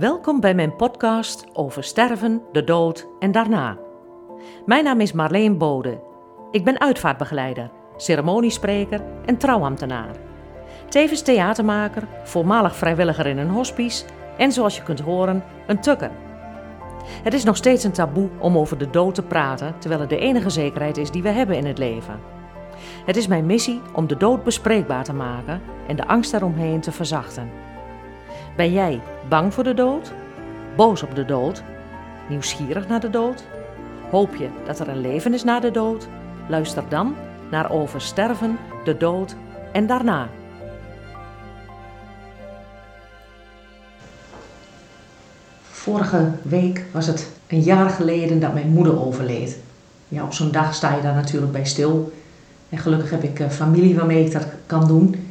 Welkom bij mijn podcast over sterven, de dood en daarna. Mijn naam is Marleen Bode. Ik ben uitvaartbegeleider, ceremoniespreker en trouwambtenaar. Tevens theatermaker, voormalig vrijwilliger in een hospice en zoals je kunt horen, een tukker. Het is nog steeds een taboe om over de dood te praten, terwijl het de enige zekerheid is die we hebben in het leven. Het is mijn missie om de dood bespreekbaar te maken en de angst daaromheen te verzachten. Ben jij bang voor de dood? Boos op de dood? Nieuwsgierig naar de dood? Hoop je dat er een leven is na de dood? Luister dan naar Over sterven, de dood en daarna. Vorige week was het een jaar geleden dat mijn moeder overleed. Ja, op zo'n dag sta je daar natuurlijk bij stil. En gelukkig heb ik familie waarmee ik dat kan doen.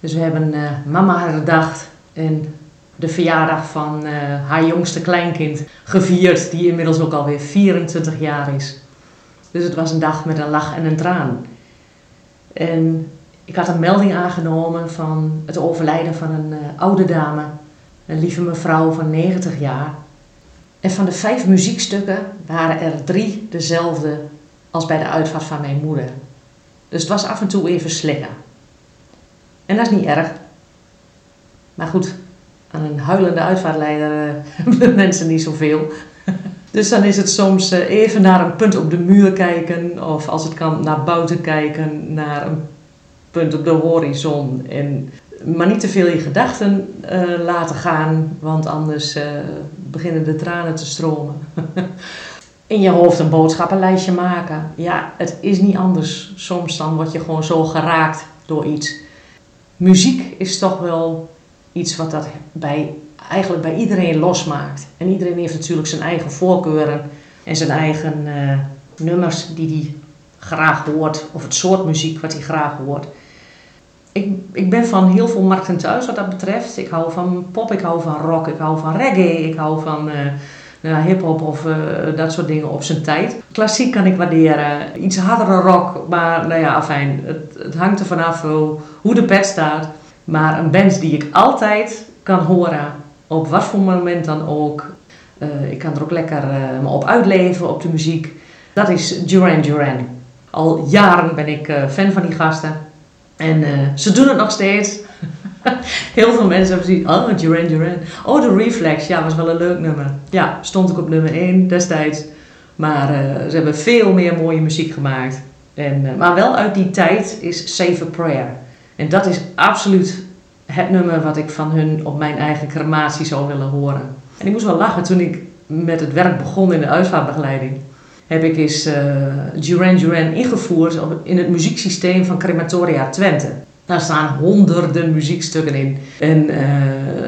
Dus we hebben uh, mama herdacht en de verjaardag van uh, haar jongste kleinkind gevierd, die inmiddels ook alweer 24 jaar is. Dus het was een dag met een lach en een traan. En ik had een melding aangenomen van het overlijden van een uh, oude dame, een lieve mevrouw van 90 jaar. En van de vijf muziekstukken waren er drie dezelfde als bij de uitvaart van mijn moeder. Dus het was af en toe even slikken. En dat is niet erg. Maar goed, aan een huilende uitvaartleider hebben de mensen niet zoveel. dus dan is het soms uh, even naar een punt op de muur kijken, of als het kan naar buiten kijken, naar een punt op de horizon. En, maar niet te veel je gedachten uh, laten gaan, want anders beginnen de tranen te stromen. In je hoofd een boodschappenlijstje maken. Ja, het is niet anders. Soms dan word je gewoon zo geraakt door iets. Muziek is toch wel iets wat dat bij, eigenlijk bij iedereen losmaakt. En iedereen heeft natuurlijk zijn eigen voorkeuren en zijn eigen uh, nummers die hij graag hoort, of het soort muziek wat hij graag hoort. Ik, ik ben van heel veel markten thuis wat dat betreft. Ik hou van pop, ik hou van rock, ik hou van reggae, ik hou van uh, hip-hop of uh, dat soort dingen op zijn tijd. Klassiek kan ik waarderen, iets hardere rock, maar nou ja, afijn, het, het hangt er vanaf hoe de pet staat. Maar een band die ik altijd kan horen, op wat voor moment dan ook. Uh, ik kan er ook lekker uh, me op uitleven op de muziek. Dat is Duran Duran. Al jaren ben ik uh, fan van die gasten. En ze doen het nog steeds. Heel veel mensen hebben gezien, oh Duran Duran. Oh, The Reflex, ja, was wel een leuk nummer. Ja, stond ik op nummer 1 destijds. Maar ze hebben veel meer mooie muziek gemaakt. En, maar wel uit die tijd is Save a Prayer. En dat is absoluut het nummer wat ik van hun op mijn eigen crematie zou willen horen. En ik moest wel lachen toen ik met het werk begon in de uitvaartbegeleiding. Heb ik eens uh, Duran Duran ingevoerd in het muzieksysteem van Crematoria Twente. Daar staan honderden muziekstukken in. En uh,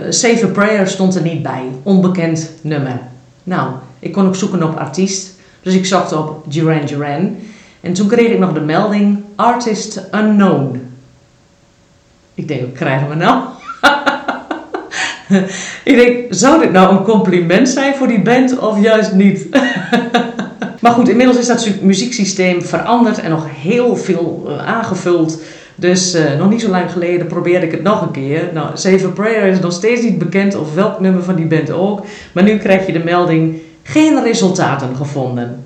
Save a Prayer stond er niet bij. Onbekend nummer. Nou, ik kon ook zoeken op artiest. Dus ik zocht op Duran Duran. En toen kreeg ik nog de melding Artist Unknown. Ik denk, krijgen we nou? ik denk, zou dit nou een compliment zijn voor die band of juist niet? maar goed, inmiddels is dat muzieksysteem veranderd en nog heel veel uh, aangevuld. Dus uh, nog niet zo lang geleden probeerde ik het nog een keer. Nou, Save a Prayer is nog steeds niet bekend of welk nummer van die band ook. Maar nu krijg je de melding, geen resultaten gevonden.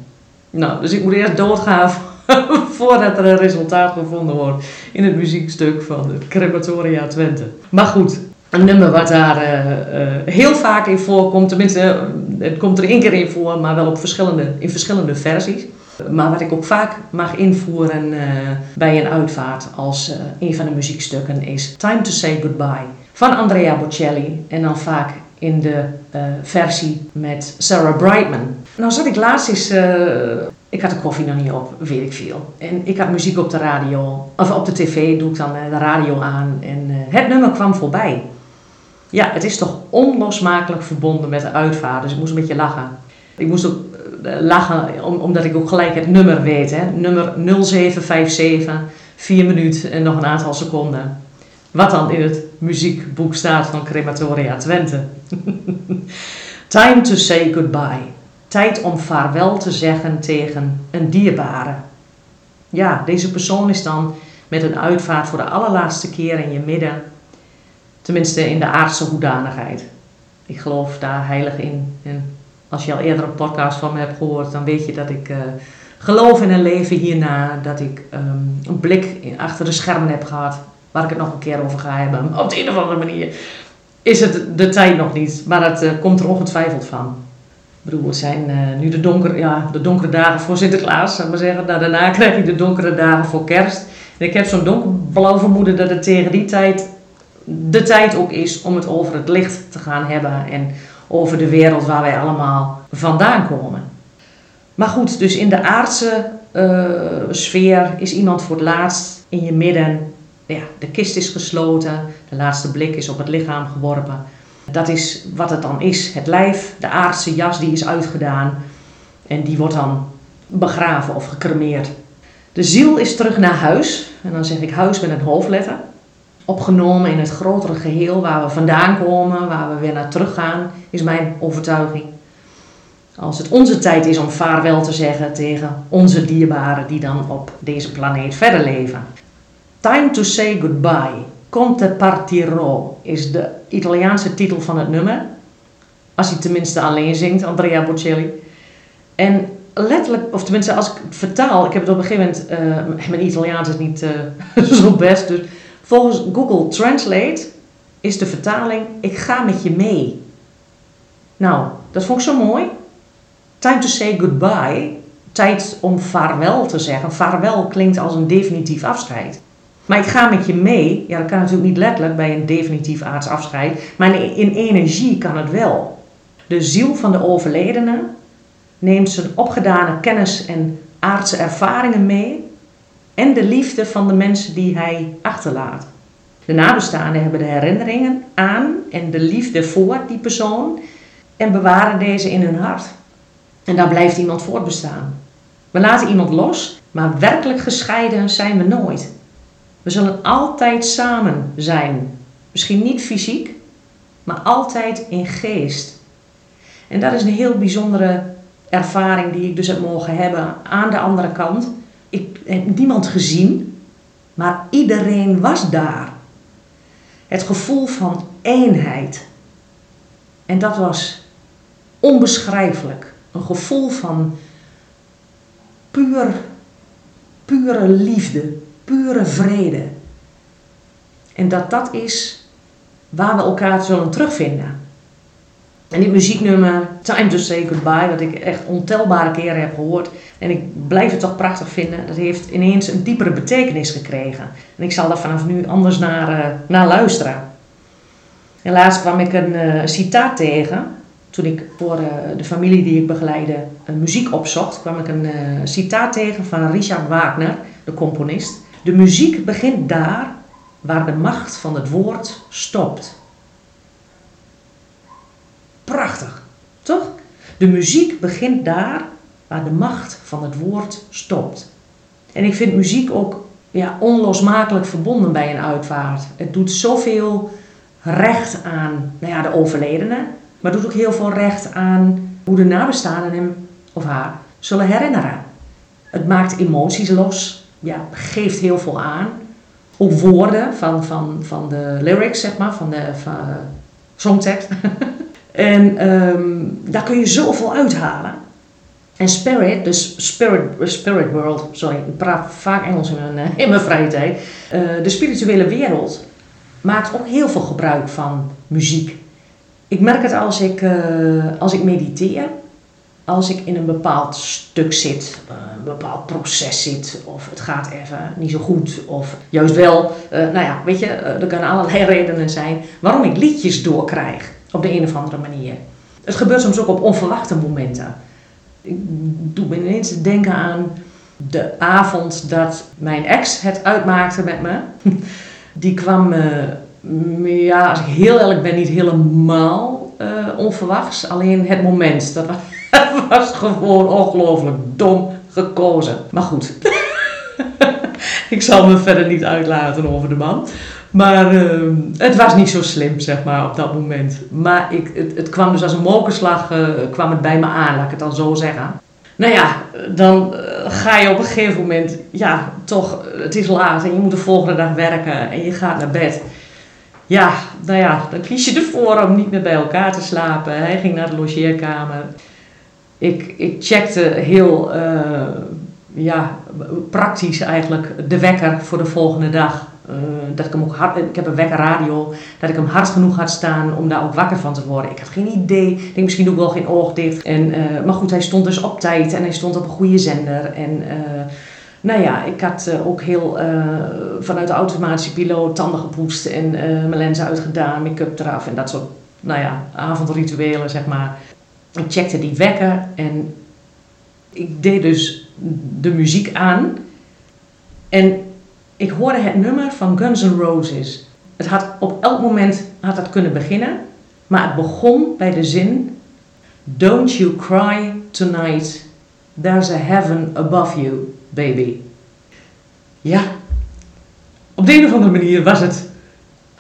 Nou, dus ik moet eerst doodgaan voordat er een resultaat gevonden wordt in het muziekstuk van de Crematoria Twente. Maar goed, een nummer wat daar uh, uh, heel vaak in voorkomt, tenminste, het komt er één keer in voor, maar wel op verschillende, in verschillende versies. Maar wat ik ook vaak mag invoeren bij een uitvaart als een van de muziekstukken is Time to Say Goodbye van Andrea Bocelli. En dan vaak in de versie met Sarah Brightman. Nou zat ik laatst eens ik had de koffie nog niet op, weet ik veel. En ik had muziek op de radio, of op de tv doe ik dan de radio aan. En uh, het nummer kwam voorbij. Ja, het is toch onlosmakelijk verbonden met de uitvaart, dus ik moest een beetje lachen. Ik moest ook uh, lachen om, omdat ik ook gelijk het nummer weet. Hè? Nummer 0757, 4 minuten en nog een aantal seconden. Wat dan in het muziekboek staat van Crematoria Twente. Time to say goodbye. Tijd om vaarwel te zeggen tegen een dierbare. Ja, deze persoon is dan met een uitvaart voor de allerlaatste keer in je midden. Tenminste in de aardse hoedanigheid. Ik geloof daar heilig in. En als je al eerder een podcast van me hebt gehoord, dan weet je dat ik uh, geloof in een leven hierna. Dat ik um, een blik achter de schermen heb gehad, waar ik het nog een keer over ga hebben. Op de een of andere manier is het de tijd nog niet, maar het uh, komt er ongetwijfeld van. Ik bedoel, zijn uh, nu de donkere, ja, de donkere dagen voor Sinterklaas, zou ik maar zeggen. Nou, daarna krijg je de donkere dagen voor kerst. En ik heb zo'n donkerblauw vermoeden dat het tegen die tijd de tijd ook is om het over het licht te gaan hebben en over de wereld waar wij allemaal vandaan komen. Maar goed, dus in de aardse uh, sfeer is iemand voor het laatst in je midden. Ja, de kist is gesloten, de laatste blik is op het lichaam geworpen. Dat is wat het dan is. Het lijf, de aardse jas, die is uitgedaan en die wordt dan begraven of gecremeerd. De ziel is terug naar huis, en dan zeg ik huis met een hoofdletter opgenomen in het grotere geheel waar we vandaan komen, waar we weer naar terug gaan, is mijn overtuiging. Als het onze tijd is om vaarwel te zeggen tegen onze dierbaren die dan op deze planeet verder leven. Time to say goodbye. Conte partirò is de Italiaanse titel van het nummer. Als hij tenminste alleen zingt, Andrea Bocelli. En letterlijk, of tenminste als ik vertaal, ik heb het op een gegeven moment, uh, mijn Italiaans is niet uh, zo best, dus Volgens Google Translate is de vertaling: Ik ga met je mee. Nou, dat vond ik zo mooi. Time to say goodbye. Tijd om vaarwel te zeggen. Vaarwel klinkt als een definitief afscheid. Maar ik ga met je mee. Ja, dat kan natuurlijk niet letterlijk bij een definitief aards afscheid. Maar in energie kan het wel. De ziel van de overledene neemt zijn opgedane kennis en aardse ervaringen mee en de liefde van de mensen die hij achterlaat. De nabestaanden hebben de herinneringen aan en de liefde voor die persoon en bewaren deze in hun hart. En dan blijft iemand voortbestaan. We laten iemand los, maar werkelijk gescheiden zijn we nooit. We zullen altijd samen zijn. Misschien niet fysiek, maar altijd in geest. En dat is een heel bijzondere ervaring die ik dus heb mogen hebben aan de andere kant ik heb niemand gezien, maar iedereen was daar. Het gevoel van eenheid. En dat was onbeschrijfelijk. Een gevoel van puur, pure liefde, pure vrede. En dat dat is waar we elkaar zullen terugvinden. En dit muzieknummer, Time to Say Goodbye, wat ik echt ontelbare keren heb gehoord. En ik blijf het toch prachtig vinden. Dat heeft ineens een diepere betekenis gekregen. En ik zal daar vanaf nu anders naar, uh, naar luisteren. En laatst kwam ik een uh, citaat tegen. Toen ik voor uh, de familie die ik begeleide muziek opzocht, kwam ik een citaat tegen van Richard Wagner, de componist. De muziek begint daar waar de macht van het woord stopt. Prachtig, toch? De muziek begint daar waar de macht van het woord stopt. En ik vind muziek ook ja, onlosmakelijk verbonden bij een uitvaart. Het doet zoveel recht aan nou ja, de overledene, maar doet ook heel veel recht aan hoe de nabestaanden hem of haar zullen herinneren. Het maakt emoties los, ja, geeft heel veel aan. Ook woorden van, van, van de lyrics, zeg maar, van de van, songtekst. En um, daar kun je zoveel uithalen. En spirit, dus spirit, spirit world, sorry, ik praat vaak Engels in mijn, in mijn vrije tijd. Uh, de spirituele wereld maakt ook heel veel gebruik van muziek. Ik merk het als ik, uh, als ik mediteer, als ik in een bepaald stuk zit, uh, een bepaald proces zit, of het gaat even niet zo goed, of juist wel. nou ja, weet je, er kunnen allerlei redenen zijn waarom ik liedjes doorkrijg op de een of andere manier. Het gebeurt soms ook op onverwachte momenten. Ik doe me ineens denken aan de avond dat mijn ex het uitmaakte met me. Die kwam, ja, als ik heel eerlijk ben, niet helemaal onverwachts. Alleen het moment, dat gewoon ongelooflijk dom gekozen. Maar goed, ik zal me verder niet uitlaten over de man. Maar uh, het was niet zo slim, zeg maar, op dat moment. Maar ik, het, het kwam dus als een mokerslag, uh, kwam het bij me aan, laat ik het dan zo zeggen. Nou ja, dan uh, ga je op een gegeven moment, ja, toch, het is laat en je moet de volgende dag werken en je gaat naar bed. ja, nou ja, dan kies je ervoor om niet meer bij elkaar te slapen. Hij ging naar de logeerkamer. Ik, ik checkte heel ja, praktisch eigenlijk de wekker voor de volgende dag. Uh, dat ik hem ook hard, ik heb een wekkerradio, dat ik hem hard genoeg had staan om daar ook wakker van te worden. Ik had geen idee, ik denk misschien ook wel geen oog dicht. En, uh, maar goed, hij stond dus op tijd en hij stond op een goede zender. En nou ja, ik had ook heel vanuit de automatische piloot tanden gepoetst en mijn lenzen uitgedaan, make-up eraf en dat soort, nou ja, avondrituelen zeg maar. Ik checkte die wekker en ik deed dus de muziek aan. En ik hoorde het nummer van Guns N' Roses. Het had op elk moment had het kunnen beginnen, maar het begon bij de zin: Don't you cry tonight, there's a heaven above you, baby. Ja, op de een of andere manier was het.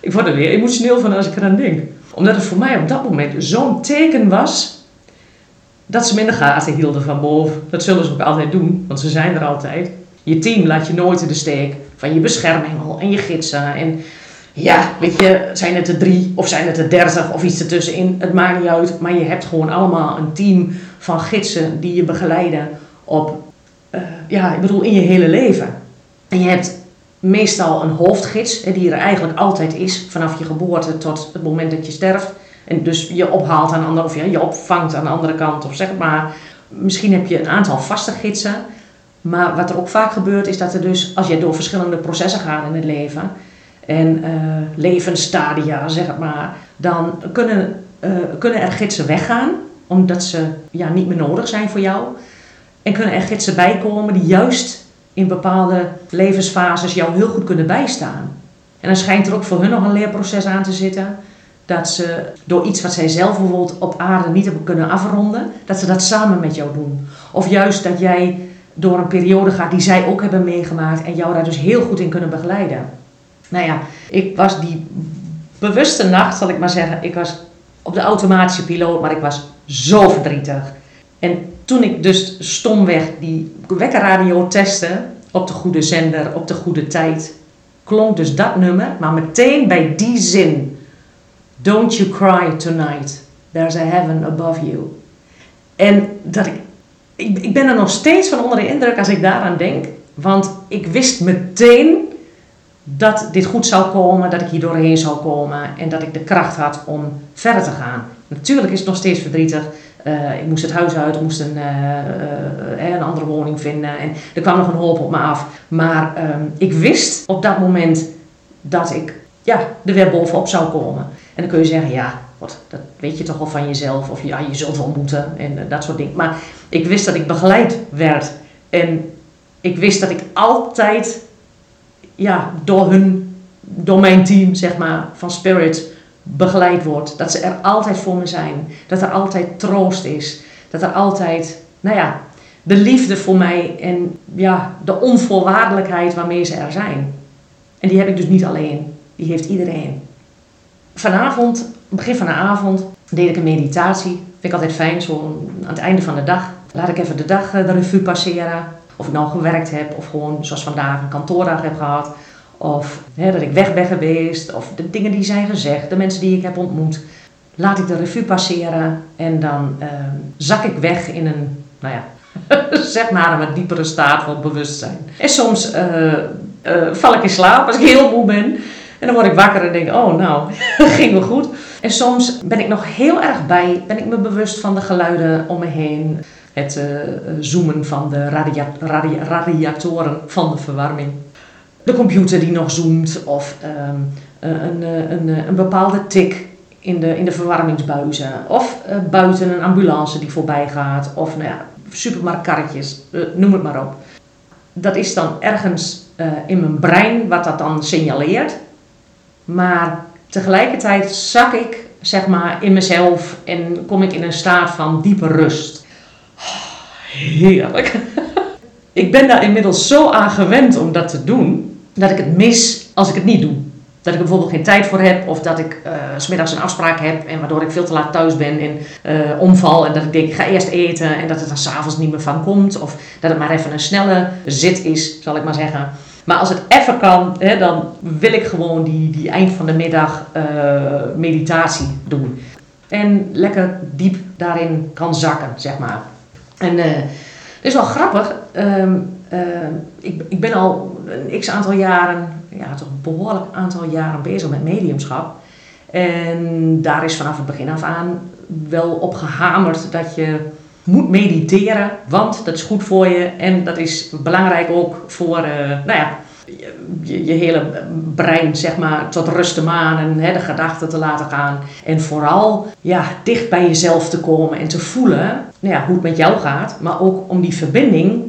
Ik word er weer emotioneel van als ik eraan denk. Omdat het voor mij op dat moment zo'n teken was dat ze me in de gaten hielden van boven. Dat zullen ze ook altijd doen, want ze zijn er altijd. Je team laat je nooit in de steek van je beschermengel en je gidsen. En ja, weet je, zijn het er drie of zijn het er dertig of iets ertussenin. Het maakt niet uit, maar je hebt gewoon allemaal een team van gidsen die je begeleiden op, uh, ja, ik bedoel, in je hele leven. En je hebt meestal een hoofdgids, die er eigenlijk altijd is, vanaf je geboorte tot het moment dat je sterft. En dus je ophaalt aan de andere, of ja, je opvangt aan de andere kant, of zeg maar. Misschien heb je een aantal vaste gidsen. Maar wat er ook vaak gebeurt, is dat er dus, als je door verschillende processen gaat in het leven, en uh, levensstadia, zeg maar, dan kunnen, uh, kunnen er gidsen weggaan, omdat ze ja, niet meer nodig zijn voor jou. En kunnen er gidsen bijkomen die juist in bepaalde levensfases jou heel goed kunnen bijstaan. En dan schijnt er ook voor hun nog een leerproces aan te zitten dat ze door iets wat zij zelf bijvoorbeeld op aarde niet hebben kunnen afronden, dat ze dat samen met jou doen. Of juist dat jij door een periode gaat die zij ook hebben meegemaakt en jou daar dus heel goed in kunnen begeleiden. Nou ja, ik was die bewuste nacht, zal ik maar zeggen, ik was op de automatische piloot, maar ik was zo verdrietig. En toen ik dus stomweg die wekkerradio testte, op de goede zender, op de goede tijd, klonk dus dat nummer, maar meteen bij die zin Don't you cry tonight. There's a heaven above you. En dat ik, ik, ik ben er nog steeds van onder de indruk als ik daaraan denk. Want ik wist meteen dat dit goed zou komen, dat ik hier doorheen zou komen en dat ik de kracht had om verder te gaan. Natuurlijk is het nog steeds verdrietig. Uh, ik moest het huis uit, ik moest een, uh, uh, een andere woning vinden en er kwam nog een hoop op me af. Maar ehm, ik wist op dat moment dat ik ja, er weer bovenop zou komen. En dan kun je zeggen, ja, wat, dat weet je toch wel van jezelf. Of ja, je zult wel moeten en eh, dat soort dingen. Maar ik wist dat ik begeleid werd. En ik wist dat ik altijd ja, door hun, door mijn team, zeg maar, van Spirit begeleid word. Dat ze er altijd voor me zijn. Dat er altijd troost is. Dat er altijd, nou ja, de liefde voor mij en ja, de onvoorwaardelijkheid waarmee ze er zijn. En die heb ik dus niet alleen. Die heeft iedereen. Vanavond, begin van de avond, deed ik een meditatie. Vind ik altijd fijn, zo aan het einde van de dag. Laat ik even de dag eh, de revue passeren. Of ik nou gewerkt heb, of gewoon zoals vandaag een kantoordag heb gehad. Of hè, dat ik weg ben geweest, of de dingen die zijn gezegd, de mensen die ik heb ontmoet. Laat ik de revue passeren en dan uh, zak ik weg in een, nou ja, zeg maar een diepere staat van bewustzijn. En soms uh, uh, val ik in slaap als ik heel moe ben. En dan word ik wakker en denk, oh nou, ging wel goed. En soms ben ik nog heel erg bij, ben ik me bewust van de geluiden om me heen. Het uh, zoomen van de radia radia radiatoren van de verwarming. De computer die nog zoomt of um, een, een, een, bepaalde tik in de, in de verwarmingsbuizen. Of buiten een ambulance die voorbij gaat. Of nou ja, supermarktkarretjes, noem het maar op. Dat is dan ergens in mijn brein wat dat dan signaleert. Maar tegelijkertijd zak ik zeg maar in mezelf en kom ik in een staat van diepe rust. Heerlijk. Ik ben daar inmiddels zo aan gewend om dat te doen, dat ik het mis als ik het niet doe. Dat ik bijvoorbeeld geen tijd voor heb, of dat ik uh, smiddags een afspraak heb en waardoor ik veel te laat thuis ben en uh, omval. En dat ik denk, ik ga eerst eten en dat het er s'avonds niet meer van komt. Of dat het maar even een snelle zit is, zal ik maar zeggen. Maar als het even kan, hè, dan wil ik gewoon die, die eind van de middag uh, meditatie doen. En lekker diep daarin kan zakken, zeg maar. En uh, het is wel grappig. Um, uh, ik, ik ben al een x aantal jaren, ja, toch een behoorlijk aantal jaren bezig met mediumschap. En daar is vanaf het begin af aan wel op gehamerd dat je moet mediteren, want dat is goed voor je en dat is belangrijk ook voor, uh, nou ja, je, je, hele brein zeg maar tot rust te manen, hè, de gedachten te laten gaan. En vooral ja, dicht bij jezelf te komen en te voelen nou ja, hoe het met jou gaat, maar ook om die verbinding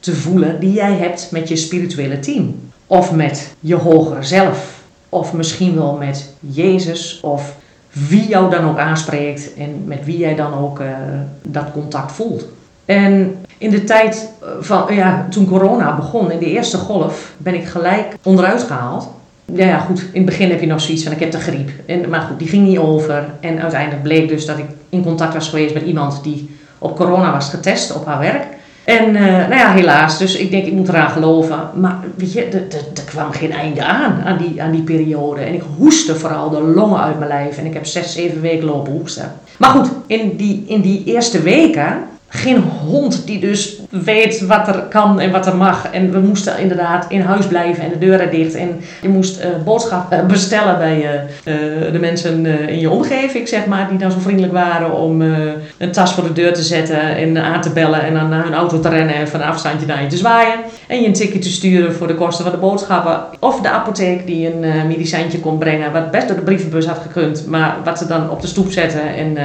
te voelen die jij hebt met je spirituele team. Of met je hogere zelf. Of misschien wel met Jezus of wie jou dan ook aanspreekt en met wie jij dan ook uh, dat contact voelt. En in de tijd eh, van, ja, toen corona begon, in de eerste golf, ben ik gelijk onderuit gehaald. Ja, ja, goed, in het begin heb je nog zoiets van ik heb de griep. En, maar goed, die ging niet over. En uiteindelijk bleek dus dat ik in contact was geweest met iemand die op corona was getest op haar werk. En uh, nou ja, helaas. Dus ik denk, ik moet eraan geloven. Maar weet je, er kwam geen einde aan, aan die, aan die periode. En ik hoestte vooral de longen uit mijn lijf. En ik heb zes, zeven weken lopen hoesten. Maar goed, in die, in die eerste weken geen hond die dus weet wat er kan en wat er mag. En we moesten inderdaad in huis blijven en de deuren dicht. En je moest uh, boodschappen bestellen bij uh, de mensen in je omgeving, zeg maar, die dan zo vriendelijk waren om een tas voor de deur te zetten en aan te bellen en dan naar hun auto te rennen en van een afstandje naar je te zwaaien. En je een ticket te sturen voor de kosten van de boodschappen. Of de apotheek die een medicijntje kon brengen, wat best door de brievenbus had gekund, maar wat ze dan op de stoep zetten en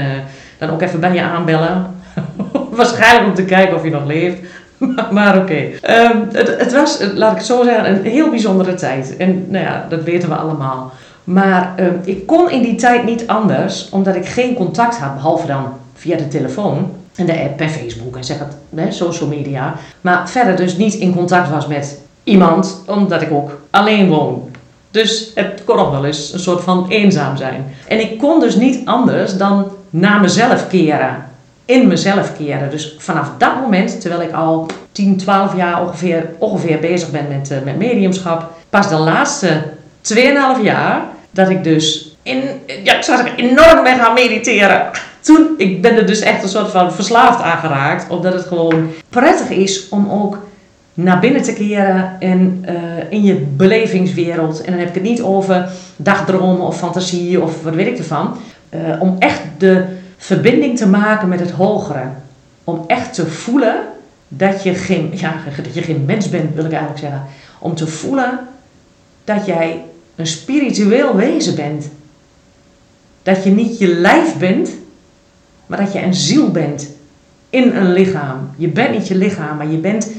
dan ook even bij je aanbellen Waarschijnlijk om te kijken of je nog leeft. maar, oké. Ehm, het, het, was, laat ik het zo zeggen, een heel bijzondere tijd. En nou ja, dat weten we allemaal. Maar um, ik kon in die tijd niet anders, omdat ik geen contact had, behalve dan via de telefoon en de app en Facebook en zeg het, social media. Maar verder dus niet in contact was met iemand, omdat ik ook alleen woon. Dus het kon nog wel eens een soort van eenzaam zijn. En ik kon dus niet anders dan naar mezelf keren in mezelf keren. Dus vanaf dat moment, terwijl ik al 10, 12 jaar ongeveer, ongeveer bezig ben met, uh, met mediumschap, pas de laatste 2,5 jaar dat ik dus in, ja, ik zeggen, enorm ben gaan mediteren. Toen, ik ben er dus echt een soort van verslaafd aan geraakt, omdat het gewoon prettig is om ook naar binnen te keren en uh, in je belevingswereld. En dan heb ik het niet over dagdromen of fantasie of wat weet ik ervan. Uh, om echt de verbinding te maken met het hogere. Om echt te voelen dat je geen, ja, dat je geen mens bent, wil ik eigenlijk zeggen. Om te voelen dat jij een spiritueel wezen bent. Dat je niet je lijf bent, maar dat je een ziel bent in een lichaam. Je bent niet je lichaam, maar je bent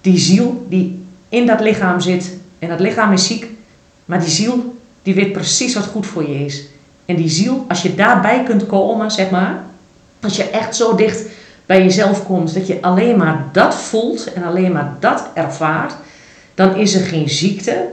die ziel die in dat lichaam zit. En dat lichaam is ziek, maar die ziel die weet precies wat goed voor je is. En die ziel, als je daarbij kunt komen, zeg maar, als je echt zo dicht bij jezelf komt dat je alleen maar dat voelt en alleen maar dat ervaart, dan is er geen ziekte,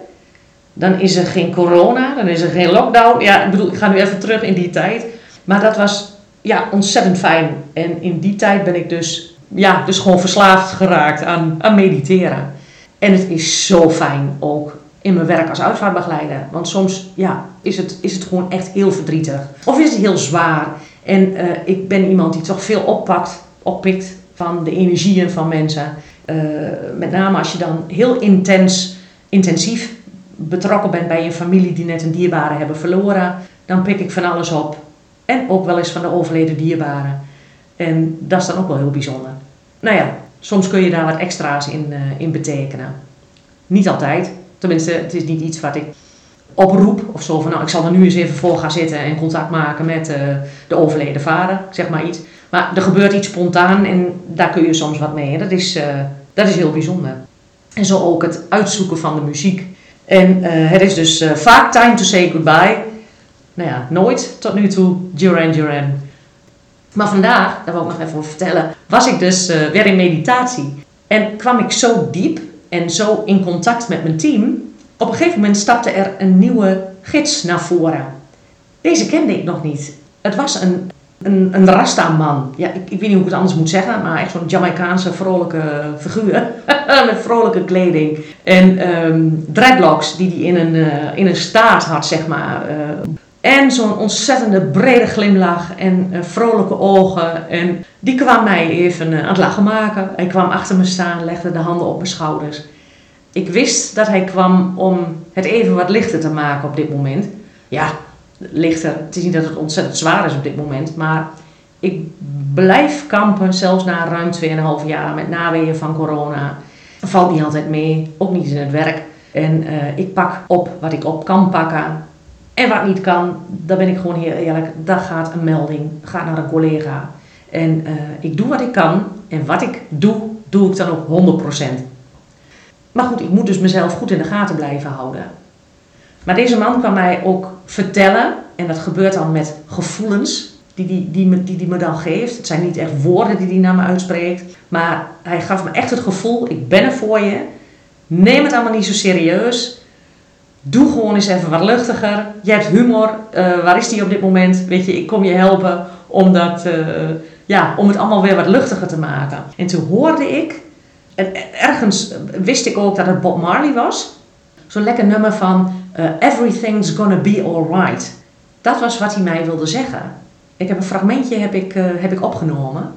dan is er geen corona, dan is er geen lockdown. Ja, ik bedoel, ik ga nu even terug in die tijd. Maar dat was ja, ontzettend fijn. En in die tijd ben ik dus, ja, dus gewoon verslaafd geraakt aan, aan mediteren. En het is zo fijn ook in mijn werk als uitvaartbegeleider. Want soms ja, is, het, is het gewoon echt heel verdrietig. Of is het heel zwaar. En uh, ik ben iemand die toch veel oppakt, oppikt van de energieën van mensen. Uh, met name als je dan heel intens, intensief betrokken bent bij een familie die net een dierbare hebben verloren. Dan pik ik van alles op. En ook wel eens van de overleden dierbaren. En dat is dan ook wel heel bijzonder. Nou ja, soms kun je daar wat extra's in, uh, in betekenen. Niet altijd. Tenminste, het is niet iets wat ik oproep of zo van nou, ik zal er nu eens even voor gaan zitten en contact maken met uh, de overleden vader, zeg maar iets. Maar er gebeurt iets spontaan en daar kun je soms wat mee. Dat is, uh, dat is heel bijzonder. En zo ook het uitzoeken van de muziek. En uh, het is dus vaak time to say goodbye. Nou ja, nooit tot nu toe Duran Duran. Maar vandaag, daar wil ik nog even over vertellen, was ik dus weer in meditatie. En kwam ik zo diep en zo in contact met mijn team. Op een gegeven moment stapte er een nieuwe gids naar voren. Deze kende ik nog niet. Het was een een, een Rasta-man. Ja, ik, ik weet niet hoe ik het anders moet zeggen, maar echt zo'n Jamaicaanse vrolijke figuur. met vrolijke kleding. En ehm, dreadlocks die hij in een, uh, in een staart had, zeg maar. Uh, en zo'n ontzettende brede glimlach en uh, vrolijke ogen. En die kwam mij even aan het lachen maken. Hij kwam achter me staan, legde de handen op mijn schouders. Ik wist dat hij kwam om het even wat lichter te maken op dit moment. Ja, lichter. Het is niet dat het ontzettend zwaar is op dit moment, maar ik blijf kampen, zelfs na ruim 2,5 jaar met naweeën van corona. Valt niet altijd mee, ook niet in het werk. En uh, ik pak op wat ik op kan pakken. En wat niet kan, dan ben ik gewoon heel eerlijk. Dat gaat een melding, gaat naar een collega. En uh, ik doe wat ik kan. En wat ik doe, doe ik dan ook 100%. Maar goed, ik moet dus mezelf goed in de gaten blijven houden. Maar deze man kan mij ook vertellen, en dat gebeurt dan met gevoelens die hij die, die, me, die, die me dan geeft. Het zijn niet echt woorden die hij naar me uitspreekt, maar hij gaf me echt het gevoel: ik ben er voor je. Neem het allemaal niet zo serieus. Doe gewoon eens even wat luchtiger. Je hebt humor. Uh, waar is die op dit moment? Weet je, ik kom je helpen om, dat, uh, ja, om het allemaal weer wat luchtiger te maken. En toen hoorde ik, en ergens wist ik ook dat het Bob Marley was. Zo'n lekker nummer van uh, Everything's gonna be alright. Dat was wat hij mij wilde zeggen. Ik heb een fragmentje heb ik, heb ik opgenomen.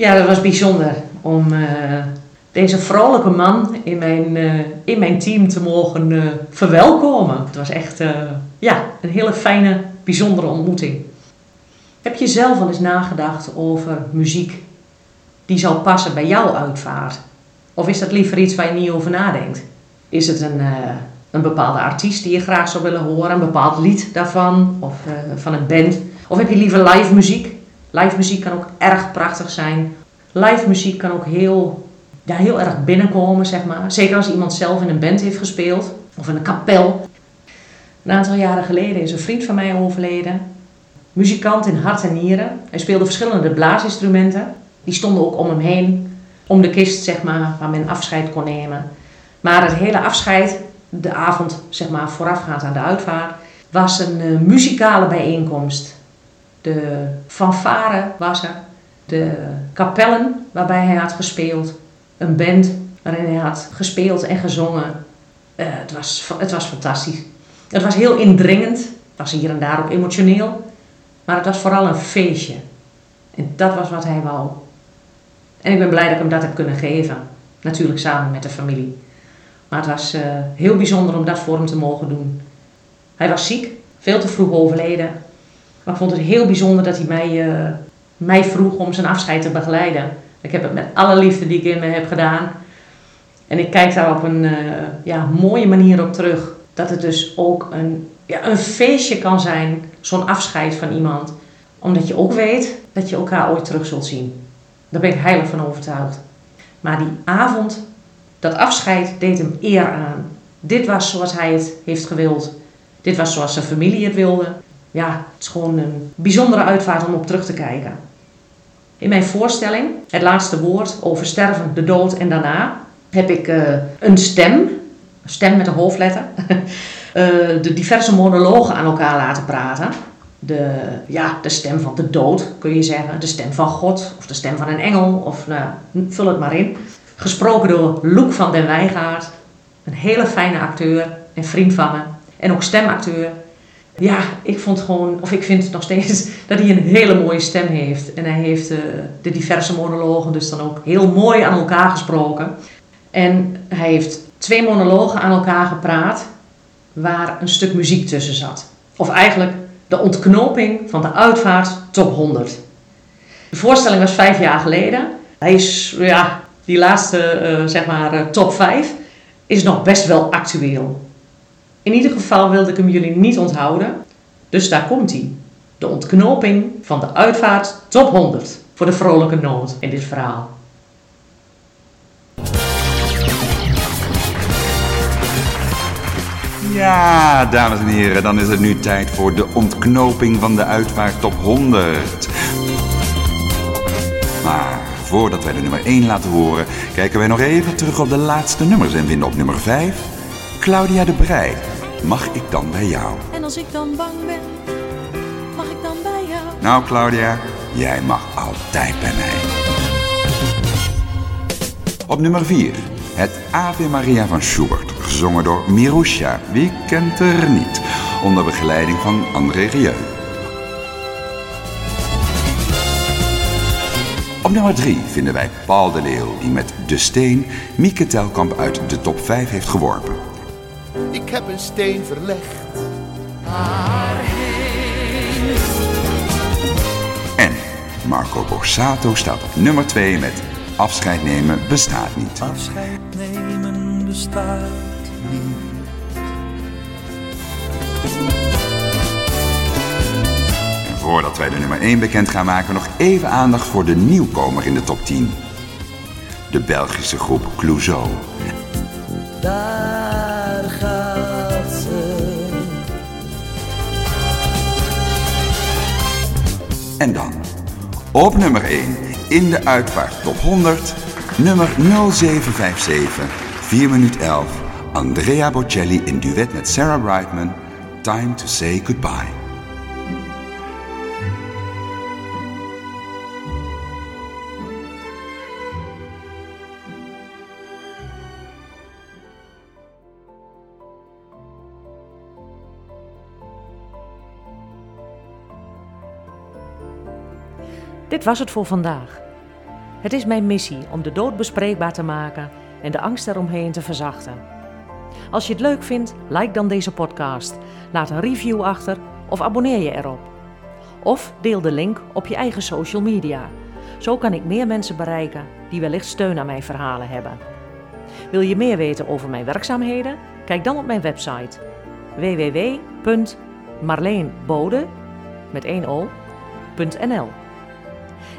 Ja, dat was bijzonder om uh, deze vrolijke man in mijn, uh, in mijn team te mogen uh, verwelkomen. Het was echt ja, een hele fijne, bijzondere ontmoeting. Heb je zelf al eens nagedacht over muziek die zou passen bij jouw uitvaart? Of is dat liever iets waar je niet over nadenkt? Is het een, een bepaalde artiest die je graag zou willen horen, een bepaald lied daarvan of van een band? Of heb je liever live muziek? Live muziek kan ook erg prachtig zijn. Live muziek kan ook heel, ja, heel erg binnenkomen, zeg maar. Zeker als iemand zelf in een band heeft gespeeld of in een kapel. Een aantal jaren geleden is een vriend van mij overleden. Muzikant in hart en nieren. Hij speelde verschillende blaasinstrumenten. Die stonden ook om hem heen, om de kist, zeg maar, waar men afscheid kon nemen. Maar het hele afscheid, de avond zeg maar, voorafgaand aan de uitvaart, was een uh, muzikale bijeenkomst de fanfare was er. De kapellen waarbij hij had gespeeld. Een band waarin hij had gespeeld en gezongen. Uh, het, was, het was fantastisch. Het was heel indringend. Het was hier en daar ook emotioneel. Maar het was vooral een feestje. En dat was wat hij wou. En ik ben blij dat ik hem dat heb kunnen geven. Natuurlijk samen met de familie. Maar het was uh, heel bijzonder om dat voor hem te mogen doen. Hij was ziek, veel te vroeg overleden. Maar ik vond het heel bijzonder dat hij mij, uh, mij vroeg om zijn afscheid te begeleiden. Ik heb het met alle liefde die ik in me heb gedaan. En ik kijk daar op een uh, ja, mooie manier op terug. Dat het dus ook een, ja, een feestje kan zijn, zo'n afscheid van iemand. Omdat je ook weet dat je elkaar ooit terug zult zien. Daar ben ik heilig van overtuigd. Maar die avond, dat afscheid, deed hem eer aan. Dit was zoals hij het heeft gewild. Dit was zoals zijn familie het wilde ja, het is gewoon een bijzondere uitvaart om op terug te kijken. In mijn voorstelling, het laatste woord over sterven, de dood en daarna, heb ik uh, een stem, een stem met een hoofdletter, uh, de diverse monologen aan elkaar laten praten. De, ja, de stem van de dood, kun je zeggen. De stem van God of de stem van een engel. Of nou, vul het maar in. Gesproken door Loek van den Wijgaard. Een hele fijne acteur en vriend van me. En ook stemacteur ja, ik vond gewoon, of ik vind nog steeds, dat hij een hele mooie stem heeft. En hij heeft uh, de diverse monologen dus dan ook heel mooi aan elkaar gesproken. En hij heeft twee monologen aan elkaar gepraat waar een stuk muziek tussen zat. Of eigenlijk de ontknoping van de uitvaart top 100. De voorstelling was vijf jaar geleden. Hij is, ja, die laatste, uh, zeg maar, uh, top 5 is nog best wel actueel. In ieder geval wilde ik hem jullie niet onthouden. Dus daar komt hij. De ontknoping van de uitvaart top 100. voor de vrolijke noot in dit verhaal. Ja, dames en heren, dan is het nu tijd voor de ontknoping van de uitvaart top 100. Maar voordat wij de nummer 1 laten horen, kijken wij nog even terug op de laatste nummers en vinden op nummer 5 Claudia de Brij. Mag ik dan bij jou? En als ik dan bang ben, mag ik dan bij jou? Nou, Claudia, jij mag altijd bij mij. Op nummer 4, het Ave Maria van Schubert, gezongen door Mirusha. Wie kent er niet? Onder begeleiding van André Rieu. Op nummer 3 vinden wij Paul de Leeuw, die met De Steen Mieke Telkamp uit de top 5 heeft geworpen. Ik heb een steen verlegd. En Marco Borsato staat op nummer 2 met Afscheid nemen bestaat niet. Afscheid nemen bestaat niet. En voordat wij de nummer 1 bekend gaan maken, nog even aandacht voor de nieuwkomer in de top 10. De Belgische groep Clouseau. Daar En dan, op nummer 1 in de uitvaart top 100, nummer 0757, 4 minuut 11, Andrea Bocelli in duet met Sarah Brightman, Time to Say Goodbye. Dit was het voor vandaag. Het is mijn missie om de dood bespreekbaar te maken en de angst eromheen te verzachten. Als je het leuk vindt, like dan deze podcast, laat een review achter of abonneer je erop. Of deel de link op je eigen social media. Zo kan ik meer mensen bereiken die wellicht steun aan mijn verhalen hebben. Wil je meer weten over mijn werkzaamheden? Kijk dan op mijn website www.marleenbode met 1 o.nl.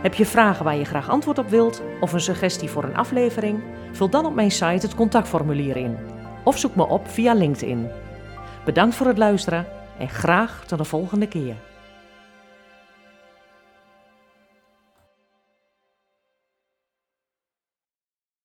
Heb je vragen waar je graag antwoord op wilt of een suggestie voor een aflevering? Vul dan op mijn site het contactformulier in of zoek me op via LinkedIn. Bedankt voor het luisteren en graag tot de volgende keer.